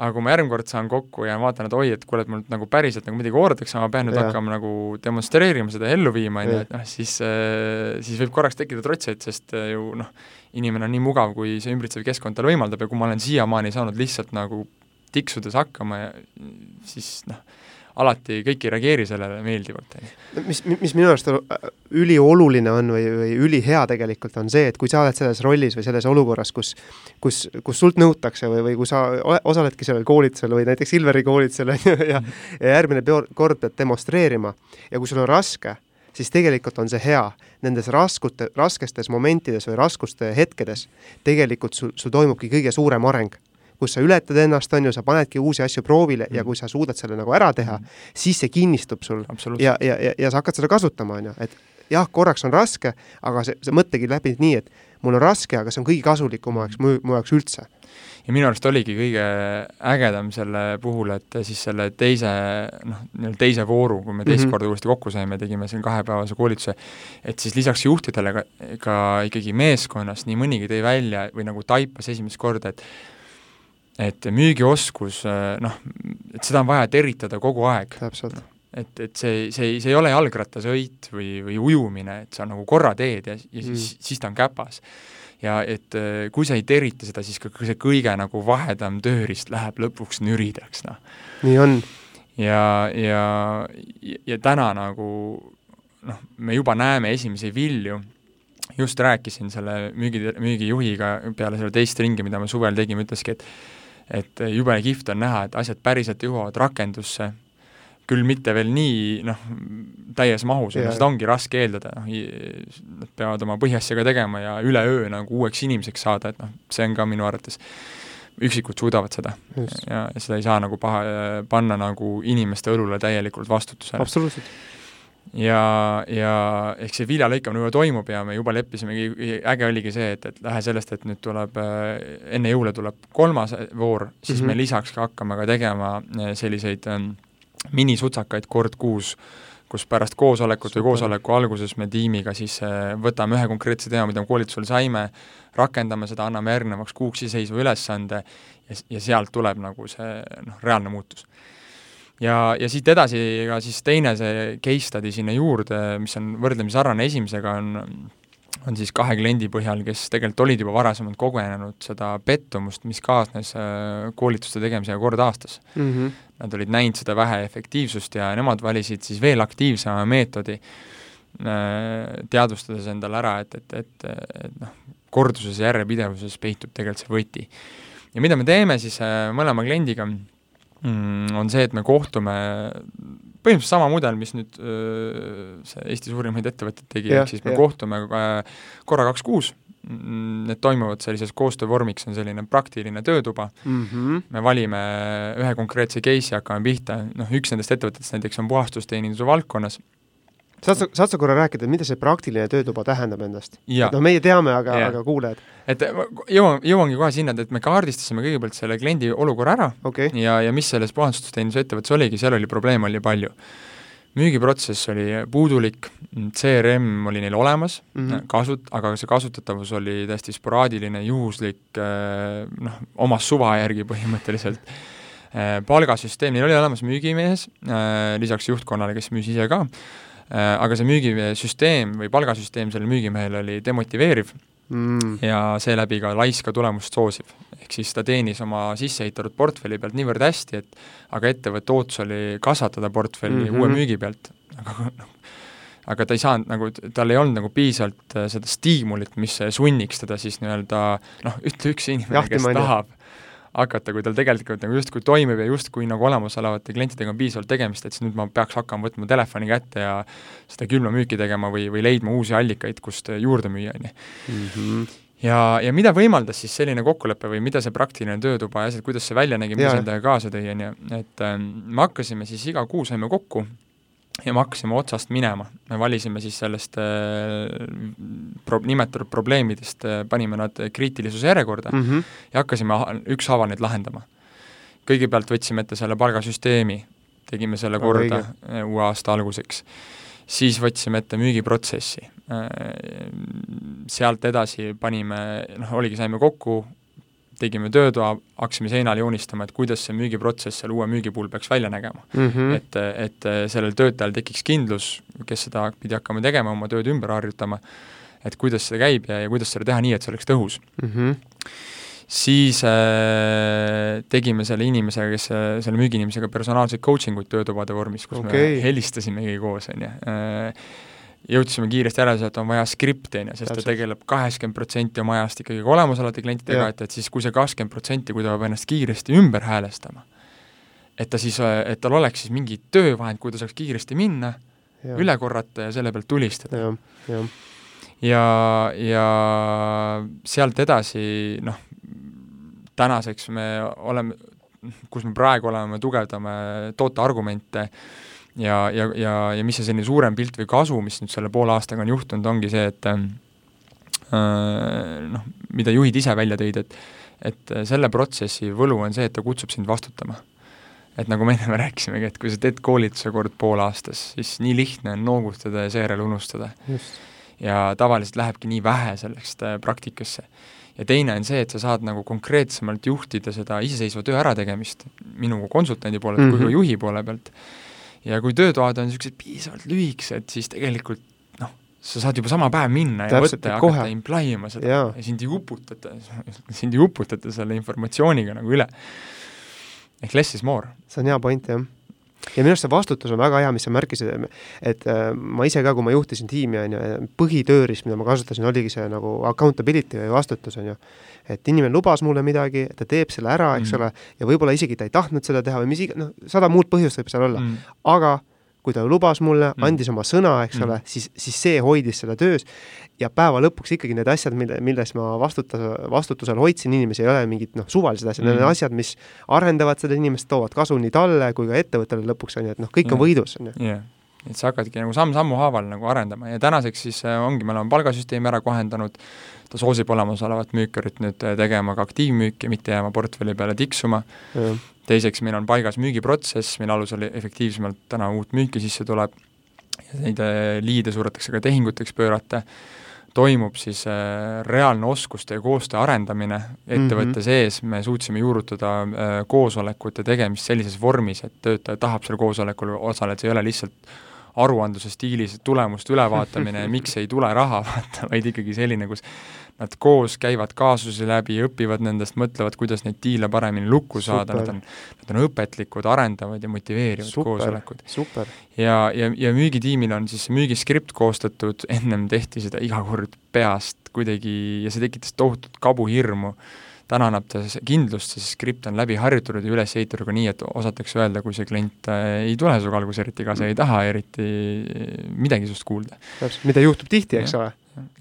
aga kui ma järgmine kord saan kokku ja vaatan, et oi, et kuule, et mult nagu päriselt nagu midagi oodatakse, ma pean nüüd Jaa. hakkama nagu demonstreerima seda, ellu viima, on ju, et noh, siis, siis võib korraks tekkida trotseid, sest äh, ju noh, inimene on nii mugav, kui see ümbritsev keskkond talle võimaldab ja kui ma olen siiamaani saanud lihtsalt nagu tiksudes hakkama ja siis noh, alati kõik ei reageeri sellele meeldivalt, mis, mis minu arust äh, ülioluline on või, või ülihea tegelikult on see, et kui sa oled selles rollis või selles olukorras, kus kus, kus sult nõutakse või, või kui sa osaledki sellel koolitusel või näiteks Silveri koolitusel on ju, ja ja järgmine peo- kord pead demonstreerima ja kui sul on raske, siis tegelikult on see hea. Nendes raskute, raskestes momentides või raskuste hetkedes tegelikult sul, sul toimubki kõige suurem areng kus sa ületad ennast, on ju, sa panedki uusi asju proovile ja Mm. kui sa suudad selle nagu ära teha, siis see kinnistub sul ja, ja, ja, ja sa hakkad seda kasutama, on ju, et jah, korraks on raske, aga see, see mõttegi läbi nii, et mul on raske, aga see on kõige kasulikum mu jaoks, mu jaoks üldse. ja minu arust oligi kõige ägedam selle puhul, et siis selle teise noh, nii-öelda teise vooru, kui me teist mm. -hmm. korda uuesti kokku saime, tegime siin kahepäevase koolituse, et siis lisaks juhtidele ka, ka ikkagi meeskonnas nii mõnigi tõi välja või nagu taipas esimest korda, et et müügioskus noh, et seda on vaja teritada kogu aeg. täpselt. et, et see, see, see ei ole jalgrattasõit või, või ujumine, et sa nagu korra teed ja, ja siis mm., siis ta on käpas. ja et kui sa ei terita seda, siis ka see kõige nagu vahedam tööriist läheb lõpuks nüridaks, noh. nii on. ja, ja, ja täna nagu noh, me juba näeme esimesi vilju, just rääkisin selle müügi, müügijuhiga peale selle teist ringi, mida me suvel tegime, ütleski, et et jube kihvt on näha, et asjad päriselt jõuavad rakendusse, küll mitte veel nii noh, täies mahus, seda ongi raske eeldada, noh, nad peavad oma põhiasja ka tegema ja üleöö nagu uueks inimeseks saada, et noh, see on ka minu arvates, üksikud suudavad seda. ja, ja seda ei saa nagu paha, panna nagu inimeste õlule täielikult vastutusele. absoluutselt ja, ja ehk see viljalõikamine juba toimub ja me juba leppisimegi, äge oligi see, et, et lähe sellest, et nüüd tuleb, äh, enne jõule tuleb kolmas voor, siis mm -hmm. me lisaks ka hakkame ka tegema äh, selliseid ähm, minisutsakaid kord kuus, kus pärast koosolekut Super. või koosoleku alguses me tiimiga siis äh, võtame ühe konkreetse teema, mida me koolitusel saime, rakendame seda, anname järgnevaks kuuks iseseisva ülesande ja, ja sealt tuleb nagu see noh, reaalne muutus ja, ja siit edasi ka siis teine see case study sinna juurde, mis on võrdlemisi sarnane esimesega, on on siis kahe kliendi põhjal, kes tegelikult olid juba varasemalt kogenenud seda pettumust, mis kaasnes äh, koolituste tegemisega kord aastas mm. -hmm. Nad olid näinud seda vähe efektiivsust ja nemad valisid siis veel aktiivsema meetodi, äh, teadvustades endale ära, et, et, et, et noh, korduses ja järjepidevuses peitub tegelikult see võti. ja mida me teeme siis äh, mõlema kliendiga, on see, et me kohtume, põhimõtteliselt sama mudel, mis nüüd see Eesti suurimaid ettevõtteid tegi, ehk siis me ja. kohtume korra kaks kuus, mm, need toimuvad sellises koostöövormiks, on selline praktiline töötuba mm, -hmm. me valime ühe konkreetse case'i, hakkame pihta, noh üks nendest ettevõtetest näiteks on puhastusteeninduse valdkonnas saad sa, saad sa korra rääkida, mida see praktiline töötuba tähendab endast? noh, meie teame, aga, aga kuulajad? et jõuan, jõuangi kohe sinna, et me kaardistasime kõigepealt selle kliendi olukorra ära okay. ja, ja mis selles puhastusteeninduse ettevõttes oligi, seal oli probleeme oli palju. müügiprotsess oli puudulik, CRM oli neil olemas mm, -hmm. kasut-, aga see kasutatavus oli täiesti sporaadiline, juhuslik, äh, noh, oma suva järgi põhimõtteliselt äh, palgasüsteem, neil oli olemas müügimees, äh, lisaks juhtkonnale, kes müüs ise ka, aga see müügisüsteem või palgasüsteem sellel müügimehel oli demotiveeriv mm. ja seeläbi ka laiska tulemust soosiv. ehk siis ta teenis oma sisseehitatud portfelli pealt niivõrd hästi, et aga ettevõtte ootus oli kasvatada portfelli mm -hmm. uue müügi pealt, aga noh, aga ta ei saanud nagu, tal ei olnud nagu piisavalt äh, seda stiimulit, mis sunniks teda siis nii-öelda noh, ütle üks inimene, kes tahab hakata, kui tal tegelikult nagu justkui toimib ja justkui nagu olemasolevate klientidega on piisavalt tegemist, et siis nüüd ma peaks hakkama võtma telefoni kätte ja seda külma müüki tegema või, või leidma uusi allikaid, kust juurde müüa, on ju. Mhm. ja, ja mida võimaldas siis selline kokkulepe või mida see praktiline töötuba ja asjad, kuidas see välja nägi, mis endaga kaasa tõi, on ju, et ähm, me hakkasime siis iga kuu saime kokku ja me hakkasime otsast minema, me valisime siis sellest äh, pro-, nimetatud probleemidest äh,, panime nad kriitilisuse järjekorda mm -hmm. ja hakkasime ükshaaval neid lahendama. kõigepealt võtsime ette selle palgasüsteemi, tegime selle korda õige. uue aasta alguseks, siis võtsime ette müügiprotsessi äh,, sealt edasi panime, noh, oligi, saime kokku, tegime töötoa, hakkasime seinale joonistama, et kuidas see müügiprotsess seal uue müügi puhul peaks välja nägema mm. -hmm. et, et sellel töötajal tekiks kindlus, kes seda pidi hakkama tegema, oma tööd ümber harjutama, et kuidas see käib ja, ja kuidas seda teha nii, et see oleks tõhus mm. -hmm. siis äh, tegime selle inimesega, kes, selle müügiinimesega personaalseid coaching uid töötubade vormis, kus okay. me helistasimegi koos, on ju äh, jõudsime kiiresti järeldusele, et on vaja skripti, on ju, sest ta tegeleb kaheksakümmend protsenti oma ajast ikkagi olemasolevate klientidega, et, et siis kui see kakskümmend protsenti, kui ta peab ennast kiiresti ümber häälestama, et ta siis, et tal oleks siis mingi töövahend, kuhu ta saaks kiiresti minna, üle korrata ja selle pealt tulistada. ja, ja, ja sealt edasi noh, tänaseks me oleme, kus me praegu oleme, tugevdame tooteargumente, ja, ja, ja, ja mis see selline suurem pilt või kasu, mis nüüd selle poole aastaga on juhtunud, ongi see, et äh, noh, mida juhid ise välja tõid, et et selle protsessi võlu on see, et ta kutsub sind vastutama. et nagu me enne rääkisimegi, et kui sa teed koolituse kord poole aastas, siis nii lihtne on noogutada ja seejärel unustada. ja tavaliselt lähebki nii vähe sellest äh, praktikasse ja teine on see, et sa saad nagu konkreetsemalt juhtida seda iseseisva töö ärategemist minu konsultandi poolelt mm -hmm. kui ka mhm. juhi poole pealt. Ja kui töötoad on niisugused piisavalt lühikesed, siis tegelikult noh, sa saad juba sama päev minna ja Täpselt, võtta ja hakata imply ima seda ja. ja sind ei uputata, sind ei uputata selle informatsiooniga nagu üle. ehk less is more. see on hea point, jah ja minu arust see vastutus on väga hea, mis sa märkisid, et äh, ma ise ka, kui ma juhtisin tiimi, on ju, põhitööriist, mida ma kasutasin, oligi see nagu accountability või vastutus, on ju. et inimene lubas mulle midagi, ta teeb selle ära, eks mm. ole, ja võib-olla isegi ta ei tahtnud seda teha või mis iga-, noh, sada muud põhjust võib seal olla mm., aga kui ta lubas mulle mm., andis oma sõna, eks mm. ole, siis, siis see hoidis seda töös ja päeva lõpuks ikkagi need asjad, mille, milles ma vastutas, vastutusel hoidsin inimesi, ei ole mingid noh, suvalised asjad mm., need on asjad, mis arendavad seda inimest, toovad kasu nii talle kui ka ettevõttele lõpuks, on ju, et noh, kõik on võidus, on ju. jah, et sa hakkadki nagu samm-sammu haaval nagu arendama ja tänaseks siis äh, ongi, me oleme palgasüsteemi ära kohendanud, ta soosib olemasolevat müükarit nüüd äh, tegema ka aktiivmüüki, mitte jääma portfelli peale tiksuma, teiseks meil on paigas müügiprotsess, mille alusel efektiivsemalt täna uut müüki sisse tuleb, neid äh, liide suudetakse ka tehinguteks pöörata, toimub siis äh, reaalne oskuste ja koostöö arendamine. Ettevõtte mm -hmm. sees, me suutsime juurutada koosolekute tegemist sellises vormis, et töötaja tahab seal koosolekul osaleda, see ei ole lihtsalt aruandluse stiilis tulemuste ülevaatamine ja miks ei tule raha, vaata, vaid ikkagi selline, kus nad koos käivad kaasusi läbi, õpivad nendest, mõtlevad, kuidas neid diile paremini lukku saada, nad on, nad on õpetlikud, arendavad ja motiveerivad super, koosolekud. ja, ja, ja müügitiimil on siis müügiskript koostatud, ennem tehti seda iga kord peast kuidagi ja see tekitas tohutut kabuhirmu täna annab ta kindlust, see skript on läbi harjutatud ja üles ehitatud ka nii, et osatakse öelda, kui see klient äh, ei tule su alguses eriti kaasa, ei taha eriti midagi sinust kuulda. täpselt, mida juhtub tihti, eks ole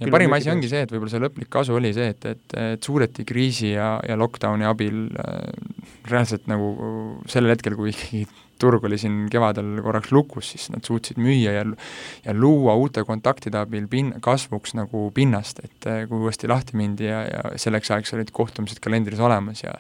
ja parim asi ongi see, et võib-olla see lõplik kasu oli see, et, et, et suudeti kriisi ja, ja lockdowni abil äh, reaalselt nagu sellel hetkel, kui ikkagi turg oli siin kevadel korraks lukus, siis nad suutsid müüa ja ja luua uute kontaktide abil pin-, kasvuks nagu pinnast, et äh, kui uuesti lahti mindi ja, ja selleks ajaks olid kohtumised kalendris olemas ja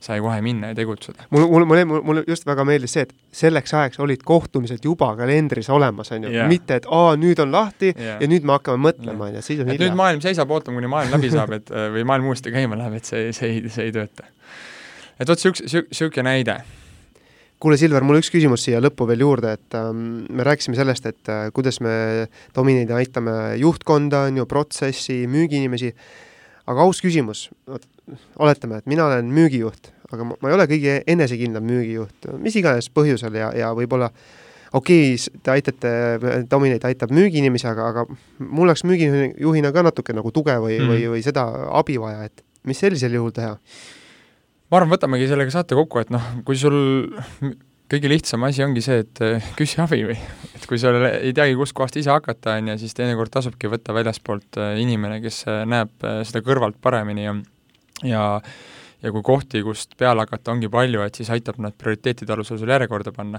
sai kohe minna ja tegutseda. mul, mul, mulle, mulle just väga meeldis see, et selleks ajaks olid kohtumised juba kalendris olemas, on ju yeah., mitte et aa, nüüd on lahti yeah. ja nüüd me hakkame mõtlema, on ju, siis on hilja. nüüd maailm seisab ootama, kuni maailm läbi saab, et või maailm uuesti käima läheb, et see, see ei, see ei tööta. et vot niisugune, niisugune näide kuule, Silver, mul üks küsimus siia lõppu veel juurde, et ähm, me rääkisime sellest, et äh, kuidas me Dominidi aitame juhtkonda, on ju, protsessi, müügiinimesi, aga aus küsimus, oletame, et mina olen müügijuht, aga ma, ma ei ole kõige enesekindlam müügijuht, mis iganes põhjusel ja, ja võib-olla okei okay,, te aitate, Dominate aitab müügiinimesi, aga, aga mul oleks müügijuhina ka natuke nagu tuge või mm., või, või seda abi vaja, et mis sellisel juhul teha? Ma arvan, võtamegi sellega saate kokku, et noh, kui sul kõige lihtsam asi ongi see, et küsi abi või et kui sa ei teagi, kustkohast ise hakata, on ju, siis teinekord tasubki võtta väljaspoolt äh, inimene, kes äh, näeb äh, seda kõrvalt paremini ja ja ja kui kohti, kust peale hakata, ongi palju, et siis aitab nad prioriteetide alusel sul järjekorda panna.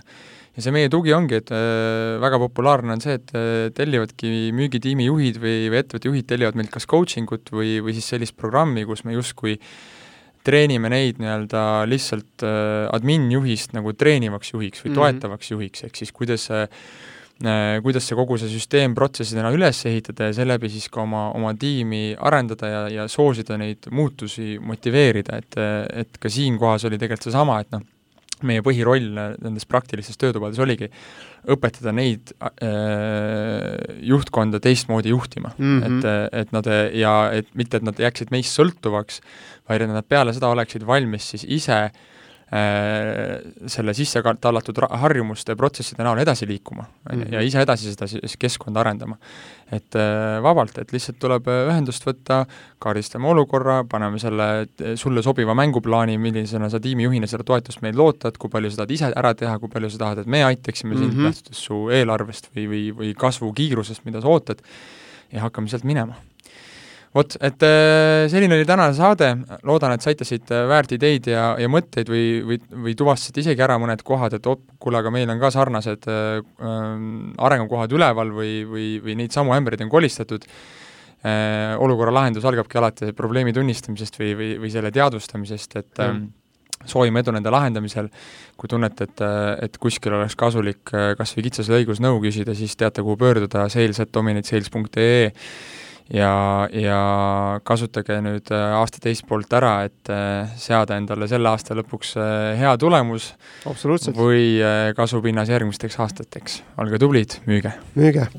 ja see meie tugi ongi, et äh, väga populaarne on see, et äh, tellivadki müügitiimi juhid või, või ettevõtte juhid tellivad meilt kas coaching ut või, või siis sellist programmi, kus me justkui treenime neid nii-öelda lihtsalt äh, admin-juhist nagu treenivaks juhiks või -hmm. toetavaks juhiks, ehk siis kuidas äh, Äh, kuidas see kogu see süsteem protsessidena üles ehitada ja seeläbi siis ka oma, oma tiimi arendada ja, ja soosida neid muutusi, motiveerida, et, et ka siinkohas oli tegelikult seesama, et noh, meie põhiroll nendes praktilistes töötubades oligi õpetada neid äh, juhtkonda teistmoodi juhtima mm, -hmm. et, et nad ja et mitte, et nad jääksid meist sõltuvaks, vaid et nad peale seda oleksid valmis siis ise äh, selle sisse tallatud harjumuste protsesside näol edasi liikuma, on ju, ja mhm. ise edasi seda siis keskkonda arendama. et äh, vabalt, et lihtsalt tuleb äh, ühendust võtta, kaardistame olukorra, paneme selle sulle sobiva mänguplaani, millisena sa tiimijuhina seda toetust meil lootad, kui palju sa tahad ise ära teha, kui palju sa tahad, et me aitaksime sind mm -hmm. lähtudes su eelarvest või, või, või kasvukiirusest, mida sa ootad, ja hakkame sealt minema vot, et äh, selline oli tänane saade, loodan, et saite siit äh, väärt ideid ja, ja mõtteid või, või, või tuvastasite isegi ära mõned kohad, et op, kuule, aga meil on ka sarnased äh, ähm, arengukohad üleval või, või, või neid samu ämbreid on kolistatud. Äh,, olukorra lahendus algabki alati probleemi tunnistamisest või, või, või selle teadvustamisest, et mm. äh, soovime edu nende lahendamisel, kui tunnete, et, äh, et kuskil oleks kasulik kas või kitsas lõigus nõu küsida, siis teate, kuhu pöörduda, sales at dominatesales.ee ja, ja kasutage nüüd äh, aasta teist poolt ära, et äh, seada endale selle aasta lõpuks äh, hea tulemus või kasupinnas järgmisteks aastateks. olge tublid, müüge! müüge!